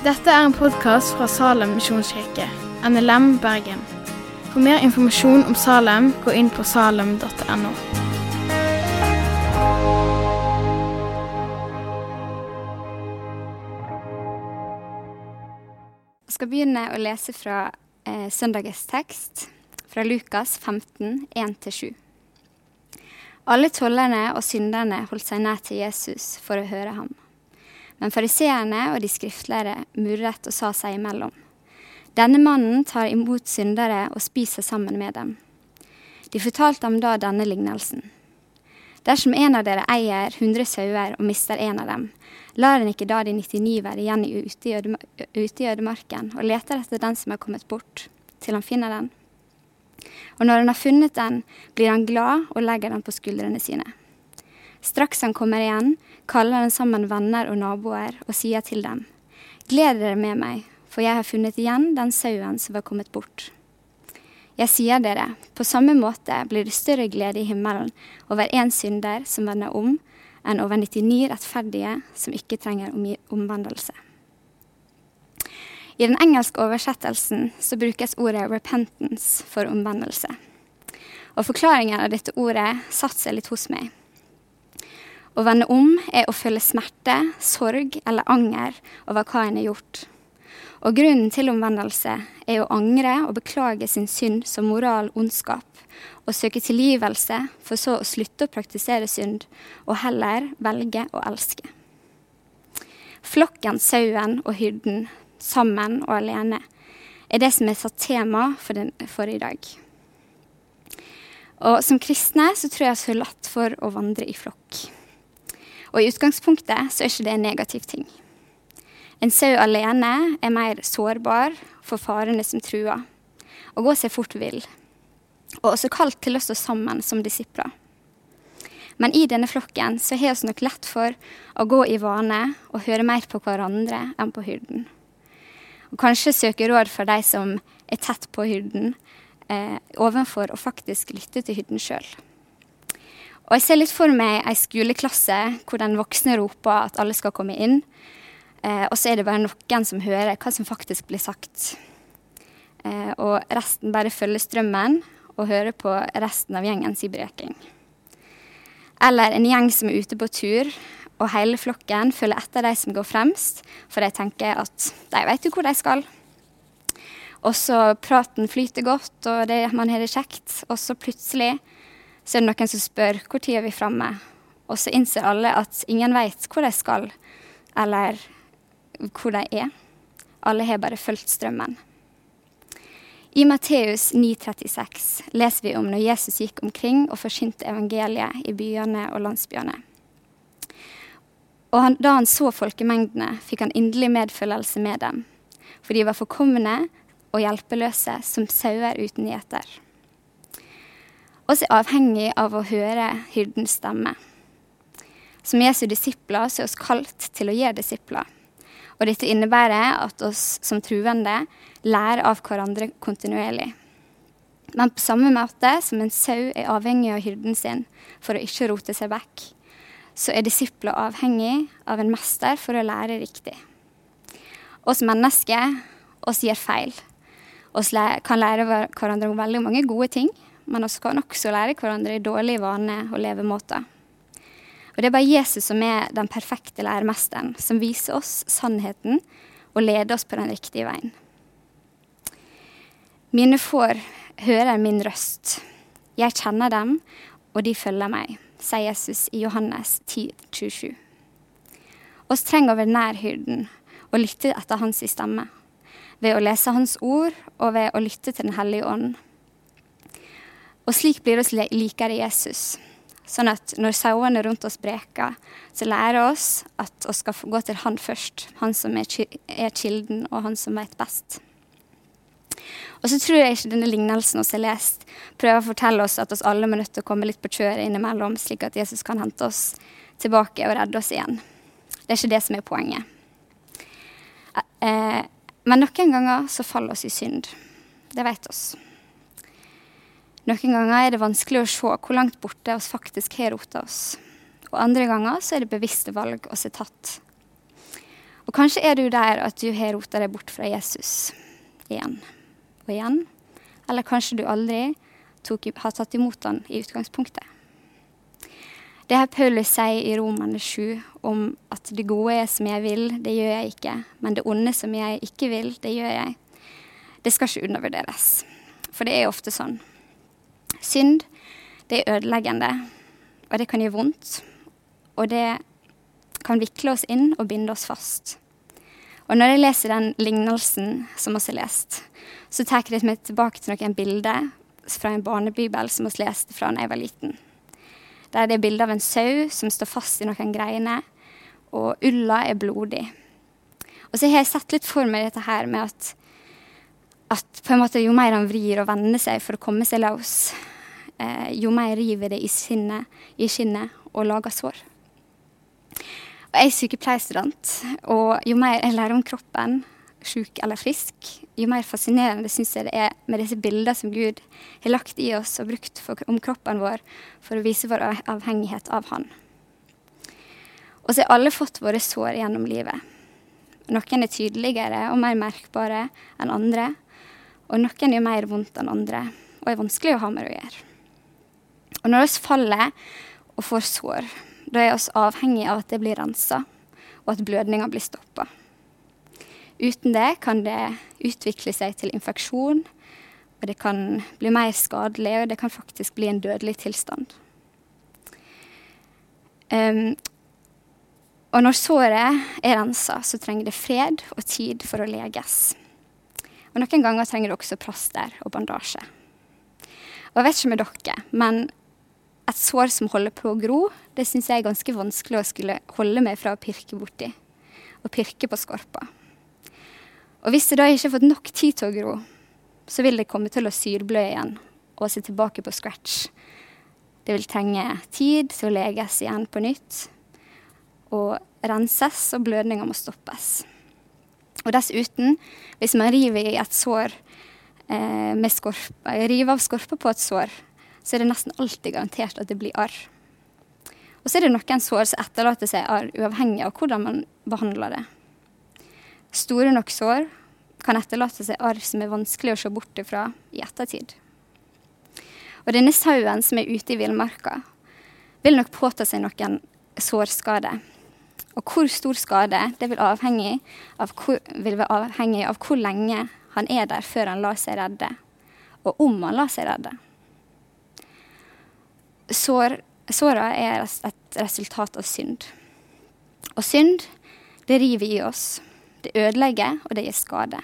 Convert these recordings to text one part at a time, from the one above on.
Dette er en podkast fra Salem misjonskirke, NLM Bergen. For mer informasjon om Salem, gå inn på salem.no. Jeg skal begynne å lese fra eh, søndagens tekst, fra Lukas 15, 1-7. Alle tollerne og synderne holdt seg nær til Jesus for å høre ham. Men fariseerne og de skriftlære murret og sa seg imellom. Denne mannen tar imot syndere og spiser sammen med dem. De fortalte ham da denne lignelsen. Dersom en av dere eier 100 sauer og mister en av dem, lar en ikke da de 99 være igjen ute i ødemarken og leter etter den som er kommet bort, til han finner den? Og når han har funnet den, blir han glad og legger den på skuldrene sine. Straks han kommer igjen, kaller han sammen venner og naboer og sier til dem, Gled dere med meg, for jeg har funnet igjen den sauen som var kommet bort. Jeg sier dere, på samme måte blir det større glede i himmelen over én synder som vender om, enn over 99 rettferdige som ikke trenger omvendelse. I den engelske oversettelsen så brukes ordet 'repentance' for omvendelse. Og forklaringen av dette ordet satte seg litt hos meg. Å vende om er å føle smerte, sorg eller anger over hva en har gjort. Og grunnen til omvendelse er å angre og beklage sin synd som moral ondskap, og søke tilgivelse, for så å slutte å praktisere synd, og heller velge å elske. Flokken, sauen og hyrden, sammen og alene, er det som er satt tema for, den, for i dag. Og som kristne så tror jeg vi har lett for å vandre i flokk. Og i utgangspunktet så er ikke det en negativ ting. En sau alene er mer sårbar for farene som truer, og går seg fort vill. Og også kalt til å stå sammen som disipler. Men i denne flokken så har vi nok lett for å gå i vane og høre mer på hverandre enn på hyrden. Og kanskje søke råd for de som er tett på hyrden, eh, ovenfor å faktisk lytte til hyrden sjøl. Og jeg ser litt for meg ei skoleklasse hvor den voksne roper at alle skal komme inn, Eh, og så er det bare noen som hører hva som faktisk blir sagt. Eh, og resten bare følger strømmen og hører på resten av gjengens breking. Eller en gjeng som er ute på tur, og hele flokken følger etter de som går fremst, for de tenker at de vet jo hvor de skal. Og så praten flyter godt, og det, man har det kjekt. Og så plutselig så er det noen som spør hvor tid er vi framme. Og så innser alle at ingen vet hvor de skal, eller hvor de er. Alle har bare fulgt strømmen. I Matteus 9,36 leser vi om når Jesus gikk omkring og forsynte evangeliet i byene og landsbyene. Og han, da han så folkemengdene, fikk han inderlig medfølelse med dem, for de var forkomne og hjelpeløse som sauer uten gjeter. Oss er avhengig av å høre hyrdens stemme. Som Jesu disipler så er oss kalt til å gjøre disipler. Og dette innebærer at oss som truende lærer av hverandre kontinuerlig. Men på samme måte som en sau er avhengig av hyrden sin for å ikke rote seg vekk, så er disipler avhengig av en mester for å lære riktig. Oss mennesker oss gjør feil. Vi kan lære hverandre om veldig mange gode ting, men vi kan også lære hverandre dårlige vaner og levemåter. Og det er bare Jesus som er den perfekte læremesteren, som viser oss sannheten og leder oss på den riktige veien. Mine får hører min røst. Jeg kjenner dem, og de følger meg, sier Jesus i Johannes 10, 27. Oss trenger å være nær hyrden og lytte etter hans stemme, ved å lese hans ord og ved å lytte til Den hellige ånd. Og slik blir vi likere Jesus Sånn at når sauene rundt oss breker, så lærer oss at vi skal gå til han først. Han som er, kilden, og han som vet best. Og så tror jeg ikke denne lignelsen vi har lest, prøver å fortelle oss at oss alle må nødt til å komme litt på kjøret innimellom, slik at Jesus kan hente oss tilbake og redde oss igjen. Det er ikke det som er poenget. Eh, men noen ganger så faller oss i synd. Det vet oss. Noen ganger er det vanskelig å se hvor langt borte oss faktisk har rota oss. Og andre ganger så er det bevisste valg oss er tatt. Og kanskje er du der at du har rota deg bort fra Jesus igjen og igjen. Eller kanskje du aldri tok, har tatt imot han i utgangspunktet. Det her Paulus sier i Romerne 7 om at det gode som jeg vil, det gjør jeg ikke, men det onde som jeg ikke vil, det gjør jeg, det skal ikke undervurderes. For det er ofte sånn. Synd, det er ødeleggende, og det kan gjøre vondt. Og det kan vikle oss inn og binde oss fast. Og når jeg leser den lignelsen som vi har lest, så tar jeg meg tilbake til noen bilder fra en barnebibel som vi leste fra da jeg var liten. Der det er bilde av en sau som står fast i noen greiner, og ulla er blodig. Og så har jeg sett litt for meg dette her med at, at jo mer han vrir og vender seg for å komme seg løs, jo mer river det i, sinne, i skinnet og lager sår. Og jeg er sykepleierstudent, og jo mer jeg lærer om kroppen, sjuk eller frisk, jo mer fascinerende syns jeg det er med disse bildene som Gud har lagt i oss og brukt for, om kroppen vår for å vise vår avhengighet av Han. Og så har alle fått våre sår gjennom livet. Noen er tydeligere og mer merkbare enn andre, og noen gjør mer vondt enn andre og er vanskelig å ha med å gjøre. Og når vi faller og får sår, da er vi avhengig av at det blir rensa, og at blødninga blir stoppa. Uten det kan det utvikle seg til infeksjon, og det kan bli mer skadelig, og det kan faktisk bli en dødelig tilstand. Um, og når såret er rensa, så trenger det fred og tid for å leges. Og noen ganger trenger det også plaster og bandasje. Og jeg vet ikke med dere, men et sår som holder på å gro, det syns jeg er ganske vanskelig å skulle holde meg fra å pirke borti. Og pirke på skorpa. Og hvis det da ikke har fått nok tid til å gro, så vil det komme til å syrblø igjen og se tilbake på scratch. Det vil trenge tid til å leges igjen på nytt og renses, og blødninga må stoppes. Og dessuten, hvis man river i et sår eh, med skorpa, river av skorpa på et sår, så er det nesten alltid garantert at det blir arr. Og så er det noen sår som etterlater seg arr, uavhengig av hvordan man behandler det. Store nok sår kan etterlate seg arr som er vanskelig å se bort ifra i ettertid. Og denne sauen som er ute i villmarka, vil nok påta seg noen sårskader. Og hvor stor skade det vil, av hvor, vil være avhengig av hvor lenge han er der før han lar seg redde, og om han lar seg redde. Sår, såra er et resultat av synd. Og synd, det river i oss. Det ødelegger, og det gir skade.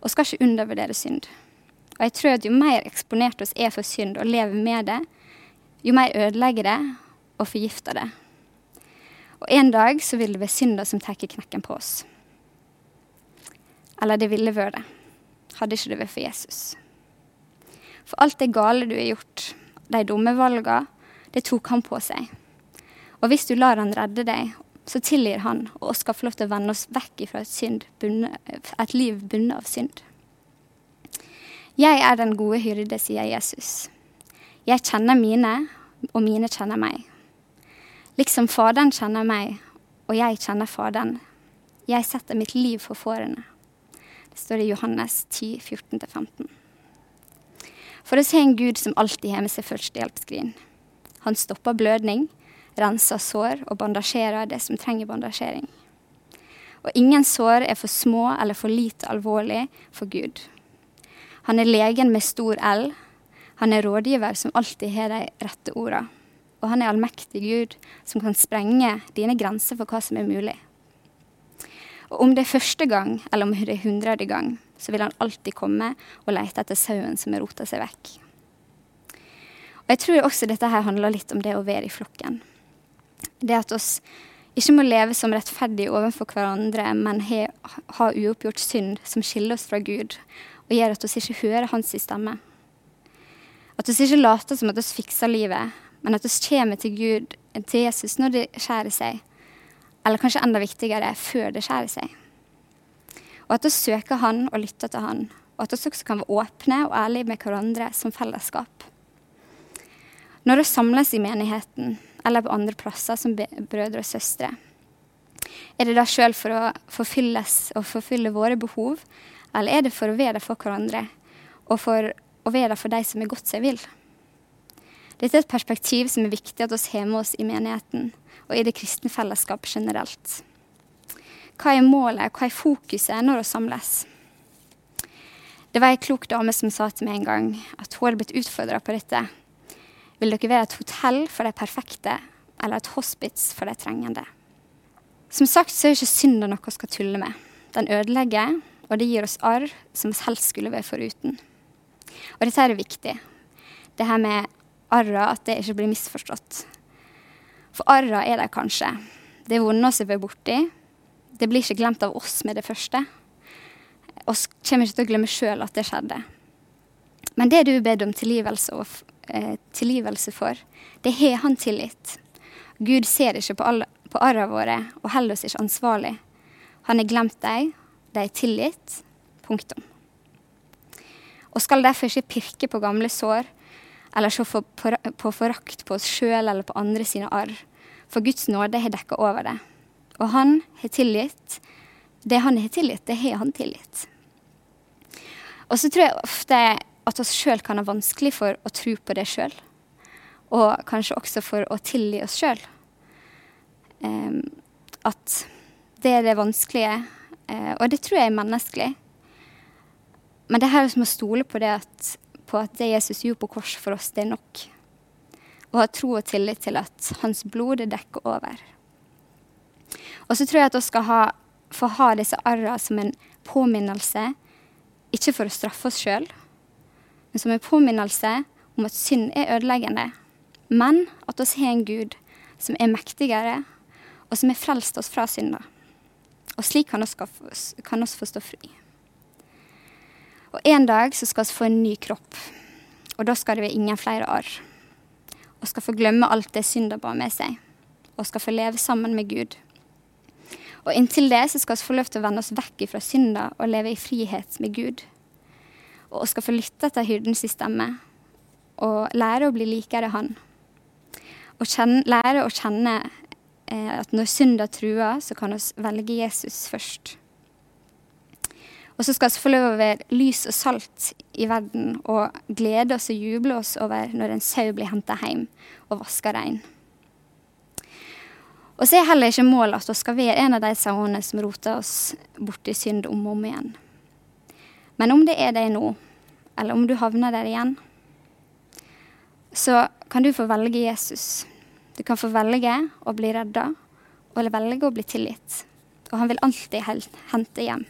Og skal ikke undervurdere synd. Og jeg tror at jo mer eksponert oss er for synd og lever med det, jo mer ødelegger det og forgifter det. Og en dag så vil det være synda som tar knekken på oss. Eller det ville vært det, hadde ikke det vært for Jesus. For alt det gale du har gjort, de dumme valgene, det tok han på seg. Og hvis du lar han redde deg så tilgir han, og skal få lov til å vende oss vekk fra et, et liv bundet av synd. Jeg er den gode hyrde, sier Jesus. Jeg kjenner mine, og mine kjenner meg. Liksom Faderen kjenner meg, og jeg kjenner Faderen. Jeg setter mitt liv for fårene. Det står i Johannes 10, 14-15. For oss har en Gud som alltid har med seg førstehjelpsskrin. Han stopper blødning renser sår og bandasjerer det som trenger bandasjering. Og ingen sår er for små eller for lite alvorlig for Gud. Han er legen med stor L. Han er rådgiver som alltid har de rette orda. Og han er allmektig Gud som kan sprenge dine grenser for hva som er mulig. Og om det er første gang, eller om det er hundrede gang, så vil han alltid komme og lete etter sauen som har rota seg vekk. Og Jeg tror også dette her handler litt om det å være i flokken det at oss ikke må leve som rettferdige overfor hverandre, men ha, uoppgjort synd som skiller oss fra Gud, og gjør at oss ikke hører hans stemme. At oss ikke later som at oss fikser livet, men at oss kommer til Gud, til Jesus, når det skjærer seg. Eller kanskje enda viktigere, før det skjærer seg. Og at vi søker Han og lytter til Han. Og at vi også kan være åpne og ærlige med hverandre som fellesskap. Når vi samles i menigheten, eller på andre plasser som brødre og søstre, Er det da sjøl for å forfylles og forfylle våre behov, eller er det for å være der for hverandre, og for å være der for de som er godt seg vil? Dette er et perspektiv som er viktig at vi har med oss i menigheten og i det kristne fellesskapet generelt. Hva er målet, hva er fokuset når vi samles? Det var ei klok dame som sa til meg en gang at hun hadde blitt utfordra på dette. Vil dere være et hotell for de perfekte, eller et hospits for de trengende? Som sagt så er ikke synda noe vi skal tulle med. Den ødelegger, og det gir oss arr som vi helst skulle vært foruten. Og dette er viktig. Det her med arra, at det ikke blir misforstått. For arra er de kanskje. Det er vonde å være borti. Det blir ikke glemt av oss med det første. Og kommer ikke til å glemme sjøl at det skjedde. Men det du er bedt om tilgivelse, og, eh, tilgivelse for, det har han tilgitt. Gud ser ikke på, alle, på arra våre og holder oss ikke ansvarlig. Han har glemt dem, de er tilgitt. Punktum. Og skal derfor ikke pirke på gamle sår eller se på, på, på forakt på oss sjøl eller på andre sine arr. For Guds nåde har dekka over det. Og han har tilgitt. Det han har tilgitt, det har han tilgitt. Og så tror jeg ofte at oss sjøl kan ha vanskelig for å tro på det sjøl. Og kanskje også for å tilgi oss sjøl. Um, at det er det vanskelige. Uh, og det tror jeg er menneskelig. Men det her er som å stole på at på at det Jesus gjorde på korset for oss, det er nok. Og ha tro og tillit til at hans blod det dekker over. Og så tror jeg at vi skal ha, få ha disse arra som en påminnelse, ikke for å straffe oss sjøl, men som en påminnelse om at synd er ødeleggende, men at vi har en Gud som er mektigere, og som har frelst oss fra synda. Og slik kan vi få stå fri. Og en dag så skal vi få en ny kropp. Og da skal det være ingen flere arr. Og skal få glemme alt det synda bar med seg. Og skal få leve sammen med Gud. Og inntil det så skal vi få lov til å vende oss vekk fra synda og leve i frihet med Gud. Og skal få lytte til hyrdens stemme og lære å bli likere Han. Og kjenne, lære å kjenne eh, at når synda truer, så kan vi velge Jesus først. Og så skal vi få lov å være lys og salt i verden og glede oss og juble oss over når en sau blir henta hjem og vaska rein. Og så er heller ikke målet at vi skal være en av de sauene som roter oss bort i synd om og om igjen. Men om det er det nå, eller om du havner der igjen, så kan du få velge Jesus. Du kan få velge å bli redda, eller velge å bli tilgitt. Og han vil alltid hente hjem.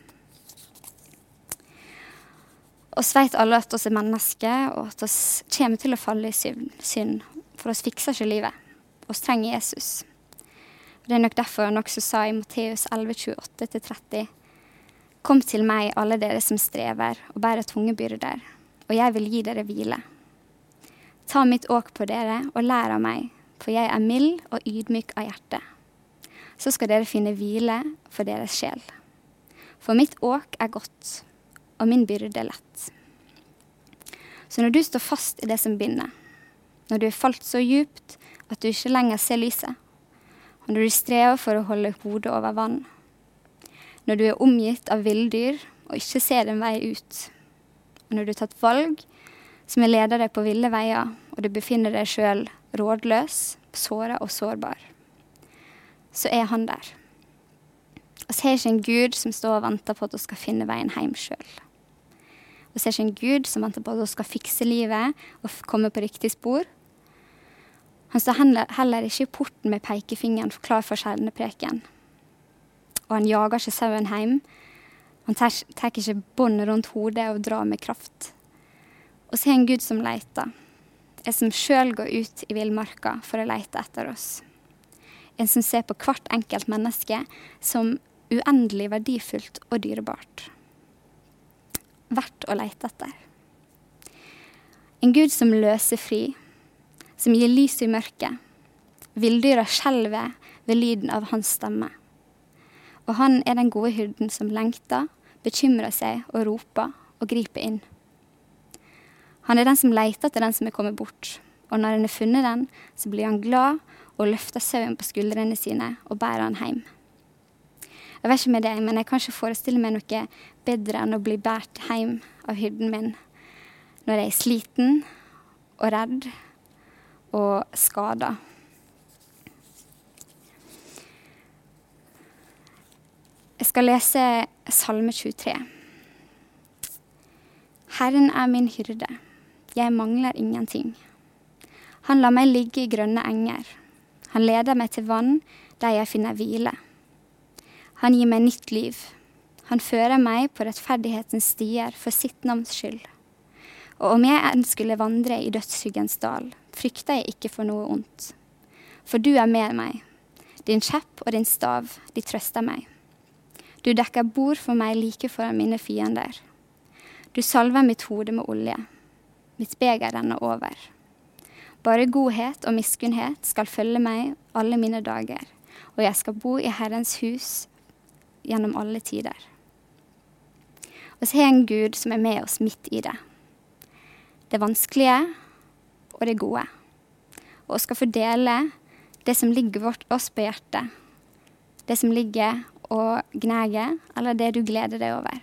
Vi vet alle at vi er mennesker, og at vi kommer til å falle i synd. For vi fikser ikke livet. Vi trenger Jesus. Det er nok derfor han også sa i Matteus 11, 28-30.: Kom til meg, alle dere som strever og bærer tunge byrder, og jeg vil gi dere hvile. Ta mitt åk på dere og lær av meg, for jeg er mild og ydmyk av hjerte. Så skal dere finne hvile for deres sjel. For mitt åk er godt og min byrde lett. Så når du står fast i det som binder, når du er falt så djupt at du ikke lenger ser lyset, og når du strever for å holde hodet over vann, når du er omgitt av villdyr og ikke ser en vei ut, og når du har tatt valg som vil lede deg på ville veier, og du befinner deg sjøl rådløs, såra og sårbar, så er han der. Vi har ikke en Gud som står og venter på at vi skal finne veien hjem sjøl. Vi har ikke en Gud som venter på at vi skal fikse livet og komme på riktig spor. Han står heller ikke i porten med pekefingeren klar for skjelnepreken. Og han jager ikke sauen hjem. Han tar ikke båndet rundt hodet og drar med kraft. Og så har en Gud som leter. En som sjøl går ut i villmarka for å lete etter oss. En som ser på hvert enkelt menneske som uendelig verdifullt og dyrebart verdt å lete etter. En Gud som løser fri, som gir lys i mørket. Villdyra skjelver ved lyden av hans stemme. Og han er den gode hyrden som lengter, bekymrer seg og roper og griper inn. Han er den som leter etter den som er kommet bort, og når han har funnet den, så blir han glad og løfter sauen på skuldrene sine og bærer han hjem. Jeg vet ikke med deg, men jeg kan ikke forestille meg noe bedre enn å bli båret hjem av hyrden min når jeg er sliten og redd og skader. Jeg skal lese Salme 23. Herren er min hyrde, jeg mangler ingenting. Han lar meg ligge i grønne enger. Han leder meg til vann der jeg finner hvile. Han gir meg nytt liv. Han fører meg på rettferdighetens stier for sitt navns skyld. Og om jeg enn skulle vandre i dødsskyggens dal, frykter jeg ikke for noe ondt. For du er med meg. Din kjepp og din stav, de trøster meg. Du dekker bord for meg like foran mine fiender. Du salver mitt hode med olje. Mitt beger renner over. Bare godhet og miskunnhet skal følge meg alle mine dager, og jeg skal bo i Herrens hus gjennom alle tider. Så har en Gud som er med oss midt i det. Det vanskelige og det gode. Og skal fordele det som ligger vårt oss på hjertet. Det som ligger og gnager, eller det du gleder deg over.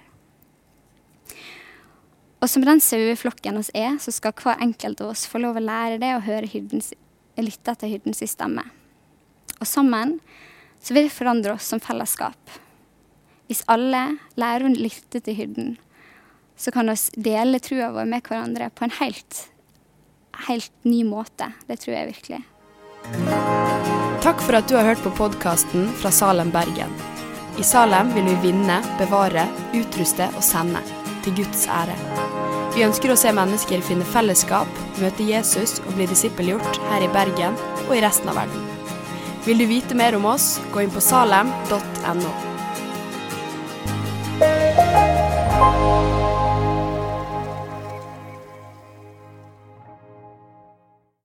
Og som den saueflokken oss er, så skal hver enkelt av oss få lov å lære det og høre hyrdens, lytte til hyrdens stemme. Og sammen så vil det forandre oss som fellesskap. Hvis alle lærer å lytte til hyrden, så kan vi dele trua vår med hverandre på en helt, helt ny måte. Det tror jeg virkelig. Takk for at du har hørt på podkasten fra Salem, Bergen. I Salem vil vi vinne, bevare, utruste og sende, til Guds ære. Vi ønsker å se mennesker finne fellesskap, møte Jesus og bli disippelgjort her i Bergen og i resten av verden. Vil du vite mer om oss, gå inn på salem.no.